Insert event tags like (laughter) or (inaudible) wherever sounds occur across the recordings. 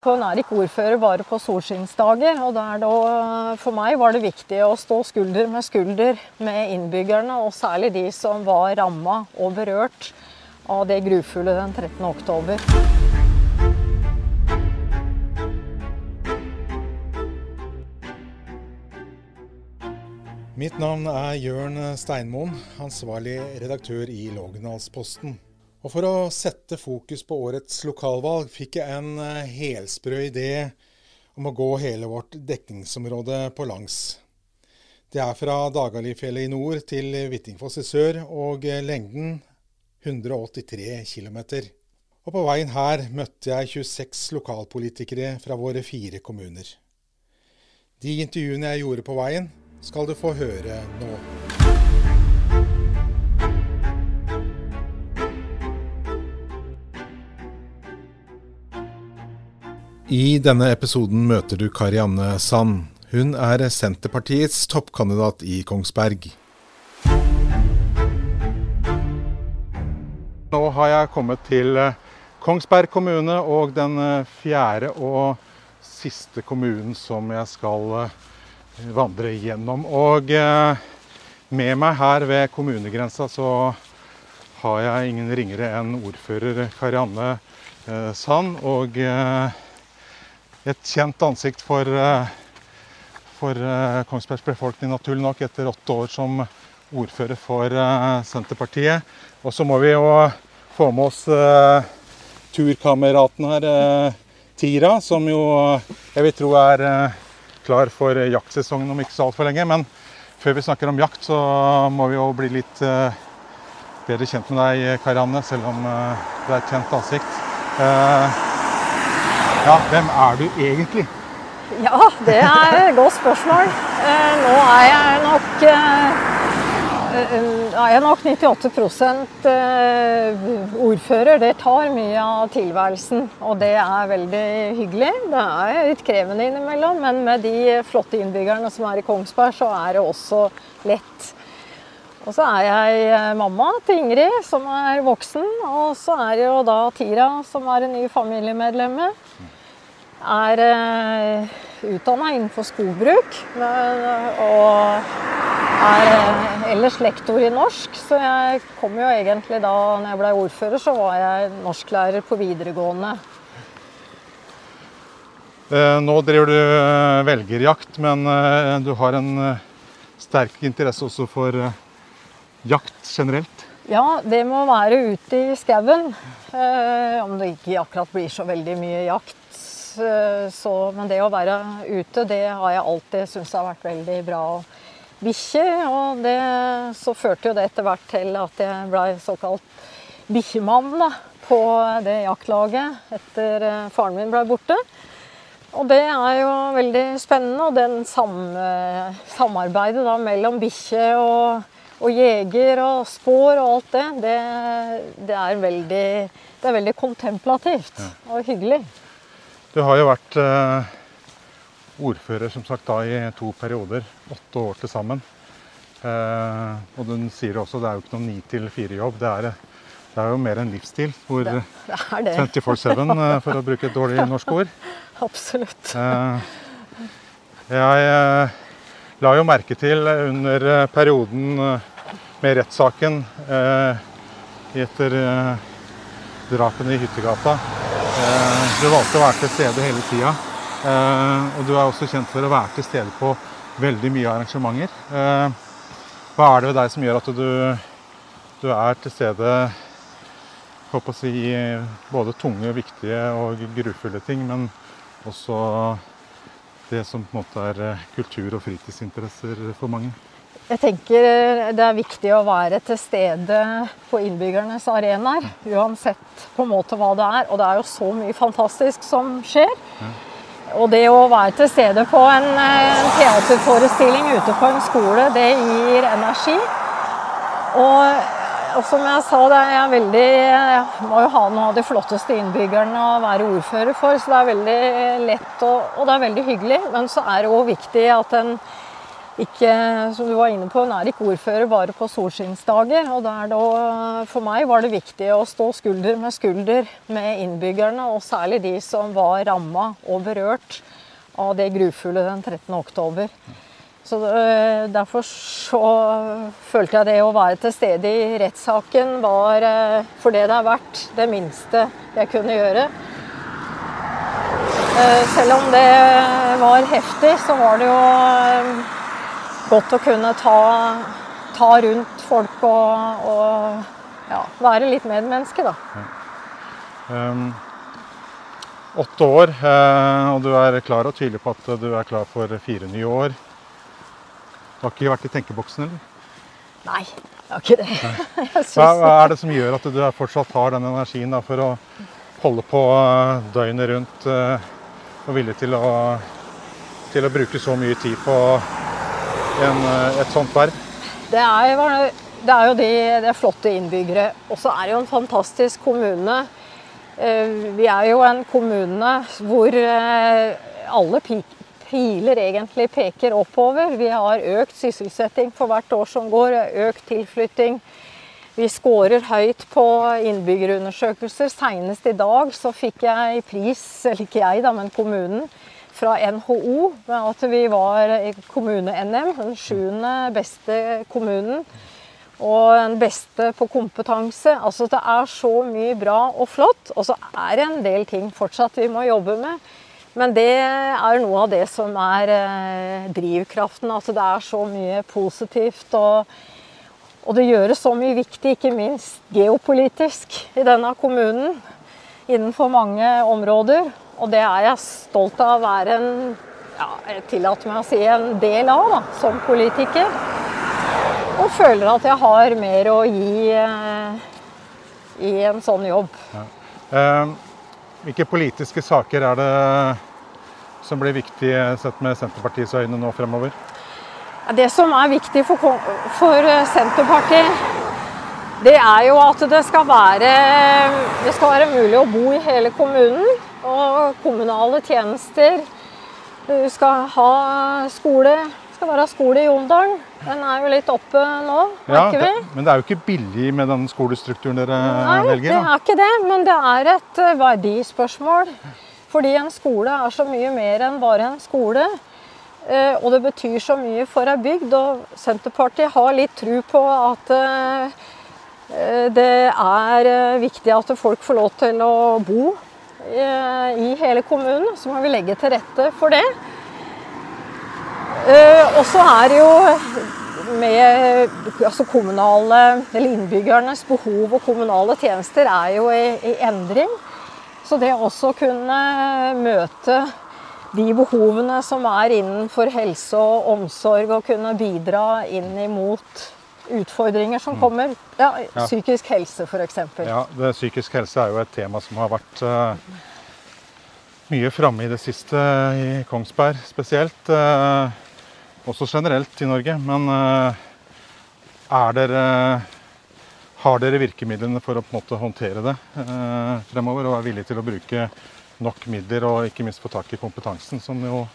Hun er ikke ordfører bare på solskinnsdager. og da, For meg var det viktig å stå skulder med skulder med innbyggerne, og særlig de som var ramma og berørt av det grufulle den 13. oktober. Mitt navn er Jørn Steinmoen, ansvarlig redaktør i Lågendalsposten. Og For å sette fokus på årets lokalvalg fikk jeg en eh, helsprø idé om å gå hele vårt dekningsområde på langs. Det er fra Dagalifjellet i nord til Hvittingfoss i sør, og eh, lengden 183 km. Og på veien her møtte jeg 26 lokalpolitikere fra våre fire kommuner. De intervjuene jeg gjorde på veien, skal du få høre nå. I denne episoden møter du Karianne Sand. Hun er Senterpartiets toppkandidat i Kongsberg. Nå har jeg kommet til eh, Kongsberg kommune og den eh, fjerde og siste kommunen som jeg skal eh, vandre gjennom. Og med meg her ved kommunegrensa så har jeg ingen ringere enn ordfører Karianne Sand. og et kjent ansikt for, eh, for eh, Kongsbergs befolkning, naturlig nok, etter åtte år som ordfører for eh, Senterpartiet. Og så må vi jo få med oss turkameraten her, Tira, som jo jeg vil tro er klar for jaktsesongen om ikke så altfor lenge. Men før vi snakker om jakt, så må vi jo bli litt bedre kjent med deg, Karianne, selv om det er et kjent ansikt. Ja, hvem er du egentlig? Ja, det er et godt spørsmål. Eh, nå er jeg nok eh, eh, er jeg nok 98% ordfører. Det tar mye av tilværelsen, og det er veldig hyggelig. Det er litt krevende innimellom, men med de flotte innbyggerne som er i Kongsberg, så er det også lett. Og så er jeg mamma til Ingrid, som er voksen. Og så er det jo da Tira, som er en ny familiemedlem er eh, utdanna innenfor skogbruk. Og er uh, ellers lektor i norsk. Så jeg kom jo egentlig da når jeg ble ordfører, så var jeg norsklærer på videregående. Nå driver du velgerjakt, men du har en sterk interesse også for jakt generelt? Ja, det må være ute i skauen. om det ikke akkurat blir så veldig mye jakt. Eh, så, men det å være ute, det har jeg alltid syntes har vært veldig bra. Bikkje, Og det, så førte jo det etter hvert til at jeg ble såkalt bikkjemann på det jaktlaget etter eh, faren min ble borte. Og det er jo veldig spennende. Og den samme, samarbeidet da mellom bikkje og, og, jeger og spår og alt det, det, det, er, veldig, det er veldig kontemplativt og hyggelig. Du har jo vært eh, ordfører som sagt da i to perioder. Åtte år til sammen. Eh, og du sier også det er jo ikke noen ni til fire-jobb. Det, det, er jo mer en livsstil. Hvor 24-7, eh, for å bruke et dårlig norsk ord. (laughs) Absolutt. Eh, jeg eh, la jo merke til under perioden eh, med rettssaken etter drapene i Hyttegata Eh, du valgte å være til stede hele tida. Eh, og du er også kjent for å være til stede på veldig mye arrangementer. Eh, hva er det ved deg som gjør at du, du er til stede håper å si, både tunge, viktige og grufulle ting, men også det som på en måte er kultur- og fritidsinteresser for mange? Jeg tenker det er viktig å være til stede på innbyggernes arenaer. Uansett på en måte hva det er. Og det er jo så mye fantastisk som skjer. Og det å være til stede på en, en teaterforestilling ute på en skole, det gir energi. Og, og som jeg sa, er veldig, jeg må jo ha noen av de flotteste innbyggerne å være ordfører for, så det er veldig lett og, og det er veldig hyggelig. Men så er det òg viktig at en ikke, som du var inne på, hun er ikke ordfører bare på solskinnsdager. Og da, for meg var det viktig å stå skulder med skulder med innbyggerne, og særlig de som var ramma og berørt av det grufulle den 13. oktober. Så Derfor så følte jeg det å være til stede i rettssaken var eh, for det det er verdt, det minste jeg kunne gjøre. Eh, selv om det var heftig, så var det jo eh, godt å kunne ta, ta rundt folk og, og ja, være litt medmenneske, da. Ja. Um, åtte år, og du er klar og tydelig på at du er klar for fire nye år. Du har ikke vært i tenkeboksen, eller? Nei, jeg har ikke det. (laughs) hva, hva, er det som gjør at du fortsatt har den energien da, for å holde på eh, døgnet rundt uh, og villig til å, til å bruke så mye tid på en, eh, et sånt verv? Det er, det er jo de, det er flotte innbyggere. Og så er det jo en fantastisk kommune. Eh, vi er jo en kommune hvor alle alle piler egentlig peker oppover. Vi har økt sysselsetting for hvert år som går, økt tilflytting. Vi scorer høyt på innbyggerundersøkelser. Senest i dag så fikk jeg pris, eller ikke jeg da, men kommunen, fra NHO at vi var kommune-NM, den sjuende beste kommunen. Og den beste på kompetanse. Altså Det er så mye bra og flott. Og så er det en del ting fortsatt vi må jobbe med. Men det er noe av det som er eh, drivkraften. Altså det er så mye positivt. Og, og det gjøres så mye viktig, ikke minst geopolitisk, i denne kommunen. Innenfor mange områder. Og det er jeg stolt av å være en ja, jeg tillater meg å si en del av da, som politiker. Og føler at jeg har mer å gi eh, i en sånn jobb. Ja. Eh, hvilke politiske saker er det som blir viktige sett med Senterpartiets øyne nå fremover? Det som er viktig for, for Senterpartiet, det er jo at det skal, være, det skal være mulig å bo i hele kommunen og kommunale tjenester. Du skal ha skole. Skal være skole i Jondalen. Den er jo litt oppe nå, merker ja, vi. Men det er jo ikke billig med den skolestrukturen dere Nei, velger? Nei, det er ikke det. Men det er et eh, verdispørsmål. Fordi en skole er så mye mer enn bare en skole. Eh, og det betyr så mye for ei bygd. Og Senterpartiet har litt tro på at eh, det er viktig at folk får lov til å bo i hele kommunen. Så må vi legge til rette for det. Eh, og så er det jo med altså kommunale, eller innbyggernes behov og kommunale tjenester er jo i, i endring. Så det også kunne møte de behovene som er innenfor helse og omsorg, og kunne bidra inn imot utfordringer som mm. kommer. Ja, psykisk helse f.eks. Ja, det, psykisk helse er jo et tema som har vært uh, mye framme i det siste i Kongsberg spesielt. Uh, også generelt i Norge. Men uh, er dere har dere virkemidlene for å på en måte håndtere det fremover? Og er villige til å bruke nok midler og ikke minst få tak i kompetansen som jo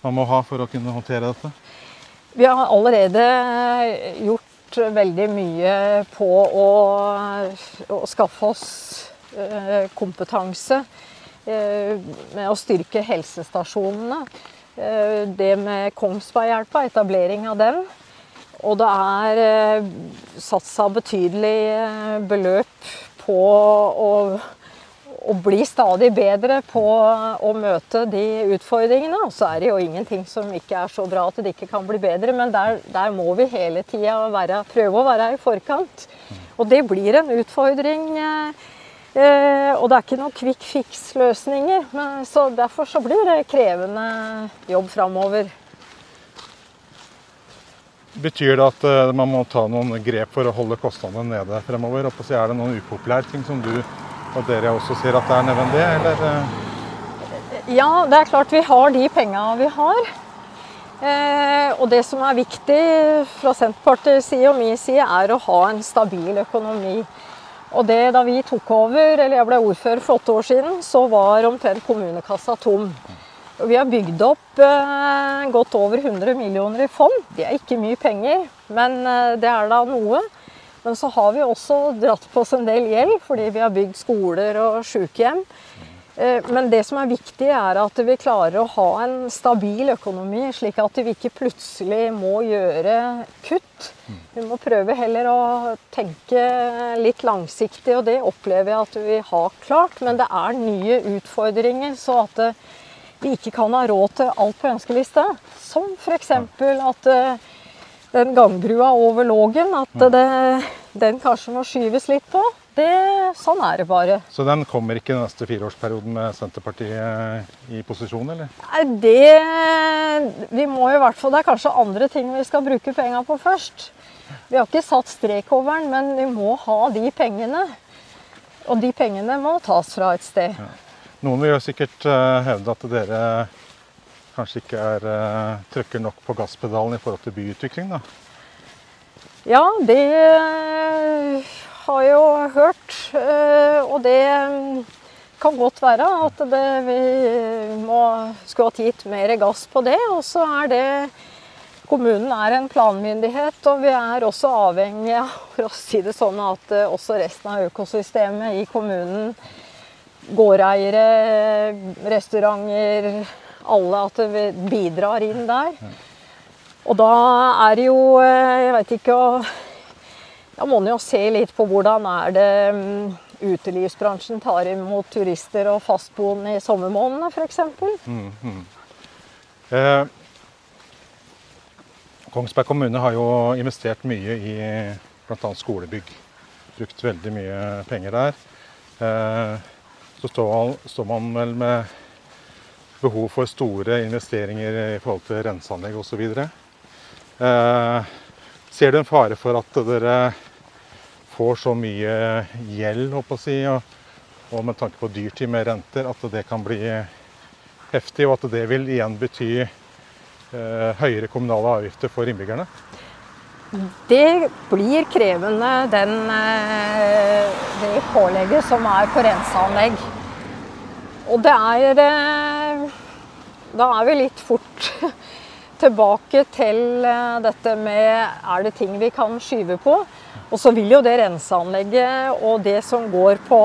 man må ha for å kunne håndtere dette? Vi har allerede gjort veldig mye på å, å skaffe oss eh, kompetanse eh, med å styrke helsestasjonene. Eh, det med Kongsberghjelpa, etablering av den. Og det er satsa betydelig beløp på å å bli stadig bedre på å møte de utfordringene. Og så er det jo ingenting som ikke er så bra at det ikke kan bli bedre, men der, der må vi hele tida prøve å være i forkant. Og det blir en utfordring. Eh, og det er ikke noen quick fix-løsninger. Så derfor så blir det krevende jobb framover. Betyr det at uh, man må ta noen grep for å holde kostnadene nede fremover? Og så er det noen upopulære ting som du og dere også sier at det er nødvendig, eller? Eh? Ja, det er klart vi har de penga vi har. Eh, og det som er viktig fra Senterpartiets side og min side, er å ha en stabil økonomi. Og det da vi tok over, eller jeg ble ordfører for åtte år siden, så var omtrent kommunekassa tom. Og vi har bygd opp eh, godt over 100 millioner i fond. Det er ikke mye penger, men eh, det er da noe. Men så har vi også dratt på oss en del gjeld fordi vi har bygd skoler og sykehjem. Eh, Men det som er viktig, er at vi klarer å ha en stabil økonomi, slik at vi ikke plutselig må gjøre kutt. Vi må prøve heller å tenke litt langsiktig, og det opplever jeg at vi har klart. Men det er nye utfordringer, så at eh, vi ikke kan ha råd til alt på ønskelista. Som f.eks. at eh, den gangbrua over Lågen, at det, den kanskje må skyves litt på. Det, sånn er det bare. Så den kommer ikke den neste fireårsperioden med Senterpartiet i posisjon, eller? Nei, det Vi må i hvert fall Det er kanskje andre ting vi skal bruke penga på først. Vi har ikke satt strek over den, men vi må ha de pengene. Og de pengene må tas fra et sted. Noen vil jo sikkert eh, hevde at dere kanskje ikke er, eh, trykker nok på gasspedalen i forhold til byutvikling, da. Ja, det har jo hørt. eh, Og det kan godt være at det, vi må skulle hatt gitt mer gass på det. Og så er det Kommunen er en planmyndighet, og vi er også avhengig av for å si det sånn, at eh, også resten av økosystemet i kommunen, gårdeiere, restauranter, alle, at vi bidrar inn der. Og da er det jo eh, Jeg vet ikke Da må en jo se litt på hvordan er det mm, utelivsbransjen tar imot turister og fastboende i sommermånedene, f.eks. Eh, Kongsberg kommune har jo investert mye i bl.a. skolebygg. Brukt veldig mye penger der. Eh, så står, står man vel med behov for store investeringer i forhold til renseanlegg osv. Eh, ser du en fare for at dere får så mye gjeld, håper jeg å si, og, og med tanke på dyrtid med renter, at det kan bli heftig, og at det vil igjen bety eh, høyere kommunale avgifter for innbyggerne? Det blir krevende, den, eh, det pålegget som er på renseanlegg. Og det er eh, Da er vi litt fort tilbake til eh, dette med er det ting vi kan skyve på. Og så vil jo det renseanlegget og det som går på,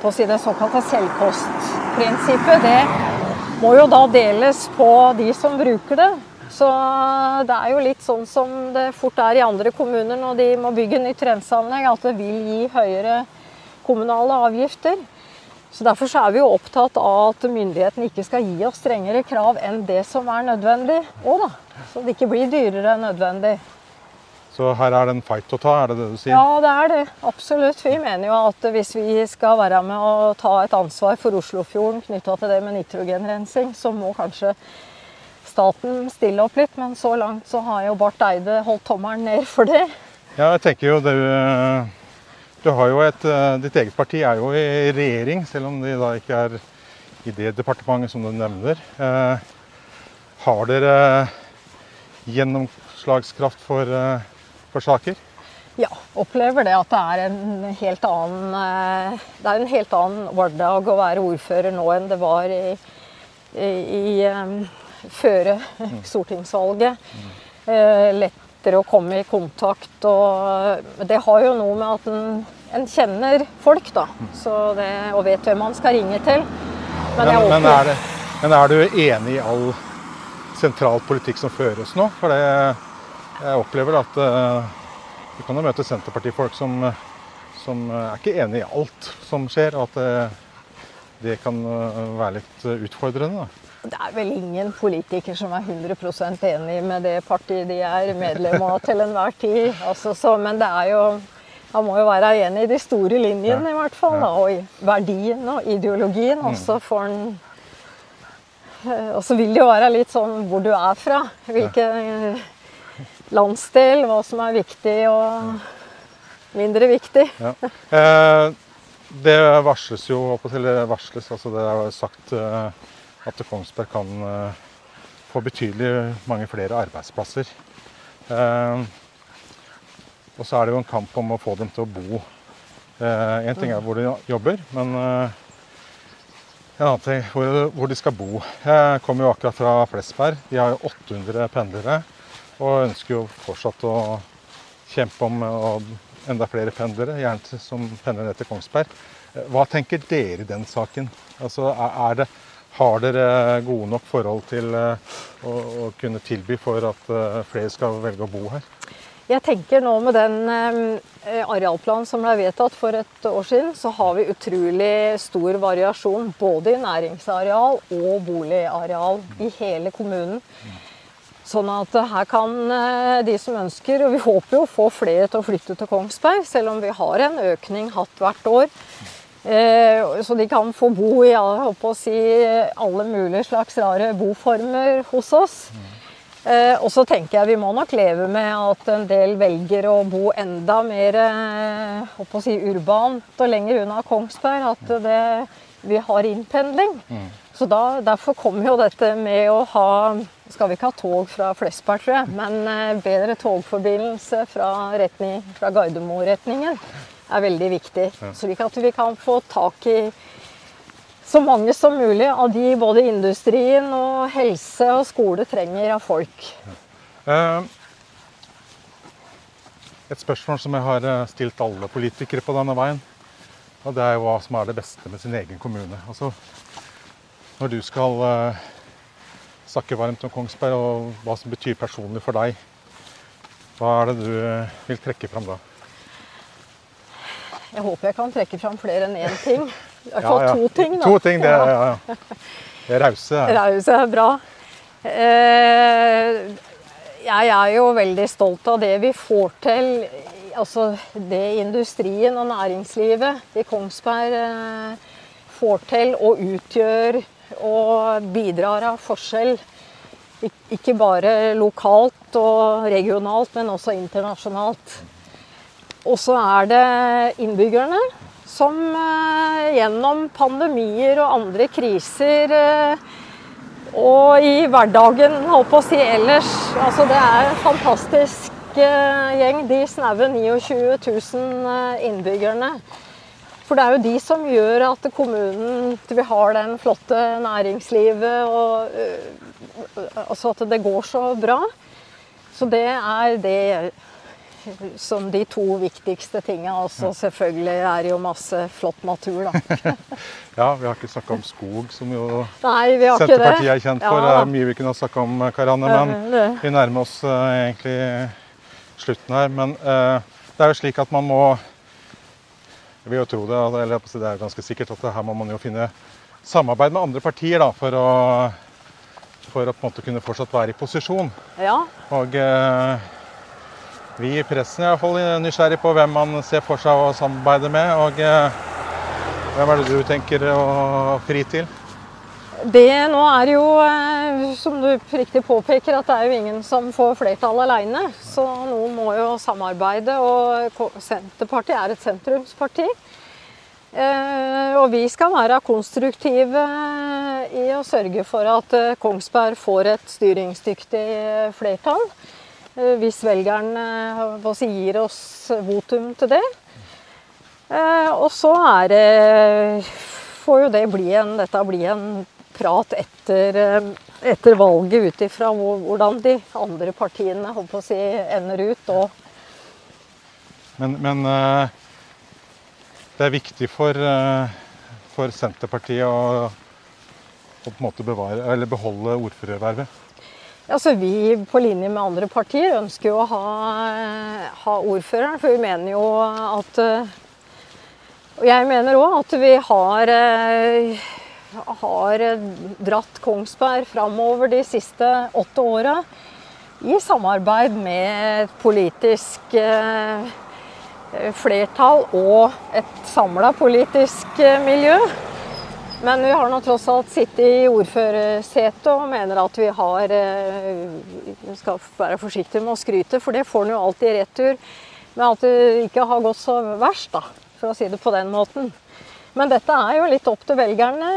på sine såkalte selvkostprinsippet, det må jo da deles på de som bruker det. Så det er jo litt sånn som det fort er i andre kommuner når de må bygge nytt renseanlegg, at det vil gi høyere kommunale avgifter. Så Derfor så er vi jo opptatt av at myndighetene ikke skal gi oss strengere krav enn det som er nødvendig Og da. Så det ikke blir dyrere enn nødvendig. Så her er det en fight å ta, er det det du sier? Ja, det er det. Absolutt. Vi mener jo at hvis vi skal være med å ta et ansvar for Oslofjorden knytta til det med nitrogenrensing, så må kanskje staten stille opp litt. Men så langt så har jo Barth Eide holdt tommelen ned for det. Ja, jeg tenker jo det Du har jo et eh, Ditt eget parti er jo i regjering, selv om de da ikke er i det departementet som du nevner. Eh, har dere gjennomslagskraft for, eh, for saker? Ja, opplever det at det er en helt annen eh, Det er en helt annen hverdag å være ordfører nå enn det var i, i, i um, før stortingsvalget. Eh, lettere å komme i kontakt og Det har jo noe med at en, en kjenner folk, da. Så det, og vet hvem man skal ringe til. Men, men, opplever- er, det, men er du enig i all sentral politikk som føres nå? For det, jeg opplever at uh, du kan jo møte Senterpartifolk som, eh, som er ikke enig i alt som skjer, og at det, det kan eh, være litt eh, utfordrende. Da. Det er vel ingen politiker som er 100% enig med det partiet de er medlem av til enhver tid. Altså, så, men det er jo han må jo være enig i de store linjene, Ja. i hvert fall. Ja. Og i verdien og ideologien. Og så får en eh, Og så vil det jo være litt sånn hvor du er fra. Hvilken eh, landsdel, hva som er viktig og mindre viktig. Ja. Eh, det varsles jo det varsles, altså det er sagt eh, at Kongsberg kan eh, få betydelig mange flere arbeidsplasser. Eh, og så er det jo en kamp om å få dem til å bo. Én ting er hvor de jobber, men eh, En annen ting, hvor de skal bo. Jeg kommer jo akkurat fra Flesberg. De har jo 800 pendlere. Og ønsker jo fortsatt å kjempe om enda flere pendlere, gjerne som pendler ned til Kongsberg. Hva tenker dere i den saken? Altså, er det, har dere gode nok forhold til eh, å, å kunne tilby for at eh, flere skal velge å bo her? Jeg tenker nå med den eh, arealplanen som ble vedtatt for et år siden, så har vi utrolig stor variasjon både i næringsareal og boligareal i hele kommunen. Sånn at her kan de som ønsker, og vi håper jo å få flere til å flytte til Kongsberg, selv om vi har en økning hatt hvert år. Eh, så de kan få bo i si, alle mulige slags rare boformer hos oss. Eh, og så tenker jeg vi må nok leve med at en del velger å bo enda mer eh, si, urbant og lenger unna Kongsberg. At det, vi har innpendling. Mm. Så da, Derfor kommer jo dette med å ha Skal vi ikke ha tog fra Flesberg, tror jeg, men bedre togforbindelse fra, retning, fra Gardermo-retningen er veldig viktig. Slik at vi kan få tak i så mange som mulig av de både industrien og helse og skole trenger av folk. Eh, et spørsmål som jeg har eh, stilt alle politikere på denne veien, og det er jo hva som er det beste med sin egen kommune. Altså, når du skal uh, snakke varmt om Kongsberg, og hva som betyr personlig for deg, hva er det du vil trekke fram da? Jeg håper jeg kan trekke fram flere enn én ting. I hvert fall ja, ja. to ting, da. To ting, det, ja, ja. det er rause. Rause er bra. Eh, jeg er jo veldig stolt av det vi får til. Altså det industrien og næringslivet i Kongsberg eh, får til og utgjør og bidrar av forskjell. Ikke bare lokalt og regionalt, men også internasjonalt. Og så er det innbyggerne som eh, gjennom pandemier og andre kriser eh, og i hverdagen, holdt på å si ellers Altså, det er en fantastisk eh, gjeng, de snaue 29 000 innbyggerne. For det er jo de som gjør at kommunen vi har den flotte næringslivet og altså at det går så bra. Så det er det som de to viktigste tinga. Og så selvfølgelig er det jo masse flott natur, da. (laughs) ja, vi har ikke snakka om skog, som jo Nei, Senterpartiet er kjent for. Ja. Det er mye vi kunne ha snakka om, Karianne, men vi nærmer oss uh, egentlig slutten her. Men uh, det er jo slik at man må Jeg vil jo tro det, eller det er jo ganske sikkert at her må man jo finne samarbeid med andre partier da, for å for å på en måte kunne fortsatt være i posisjon. Ja. Og uh, vi i pressen er iallfall nysgjerrig på hvem man ser for seg å samarbeide med. Og eh, hvem er det du tenker å fri til? Det nå er jo, eh, som du riktig påpeker, at det er jo ingen som får flertall alene. Så noen må jo samarbeide. Og Senterpartiet er et sentrumsparti. Eh, og vi skal være konstruktive i å sørge for at Kongsberg får et styringsdyktig flertall. Eh, hvis velgeren eh, gir oss votum til det. Eh, og så er det får jo det bli en, dette bli en prat etter, etter valget ut ifra hvordan de andre partiene å si, ender ut. Men, men, det er viktig for, for Senterpartiet å, å på bevare, beholde ordførervervet? Altså, vi på linje med andre partier ønsker jo å ha, ha ordføreren, for vi mener jo at Og jeg mener òg at vi har, har dratt Kongsberg framover de siste åtte åra i samarbeid med et politisk flertall og et samla politisk miljø. Men vi har nå tross alt sittet i ordførersetet og mener at vi har eh, skal være forsiktige med å skryte, for det får en jo alltid i retur. Men at det ikke har gått så verst, da, for å si det på den måten. Men dette er jo litt opp til velgerne.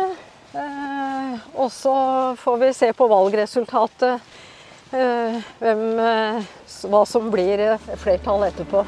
Eh, og så får vi se på valgresultatet eh, hvem, hva som blir flertall etterpå.